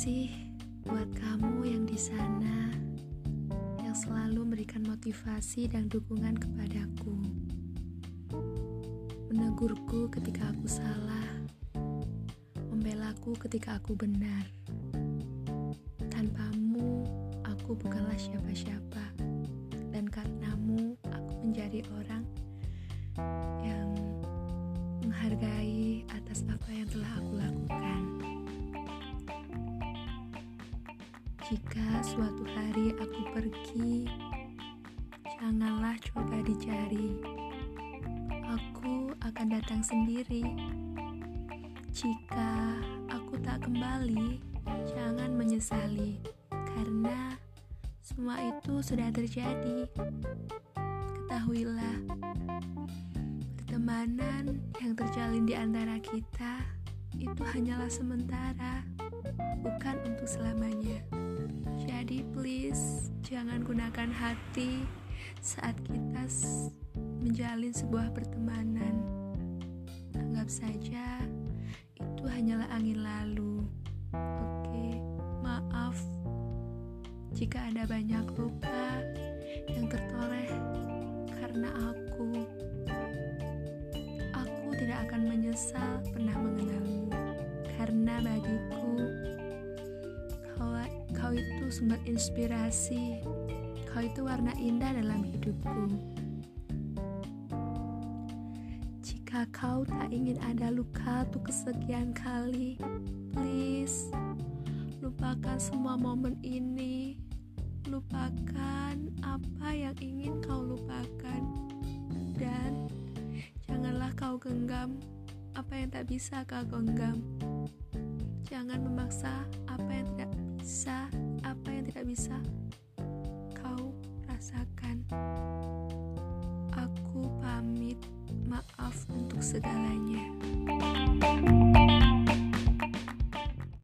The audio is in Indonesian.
kasih buat kamu yang di sana yang selalu memberikan motivasi dan dukungan kepadaku. Menegurku ketika aku salah, membelaku ketika aku benar. Tanpamu, aku bukanlah siapa-siapa. Dan karenamu, aku menjadi orang yang menghargai atas apa yang telah aku lakukan. Jika suatu hari aku pergi, janganlah coba dicari. Aku akan datang sendiri. Jika aku tak kembali, jangan menyesali, karena semua itu sudah terjadi. Ketahuilah, pertemanan yang terjalin di antara kita itu hanyalah sementara, bukan jangan gunakan hati saat kita menjalin sebuah pertemanan. Anggap saja itu hanyalah angin lalu. Oke, maaf jika ada banyak luka yang tertoreh karena aku. Aku tidak akan menyesal pernah mengenalmu karena bagiku Kau itu sumber inspirasi. Kau itu warna indah dalam hidupku. Jika kau tak ingin ada luka untuk kesekian kali, please lupakan semua momen ini. Lupakan apa yang ingin kau lupakan, dan janganlah kau genggam apa yang tak bisa kau genggam. Jangan memaksa apa yang tidak bisa bisa kau rasakan. Aku pamit, maaf untuk segalanya.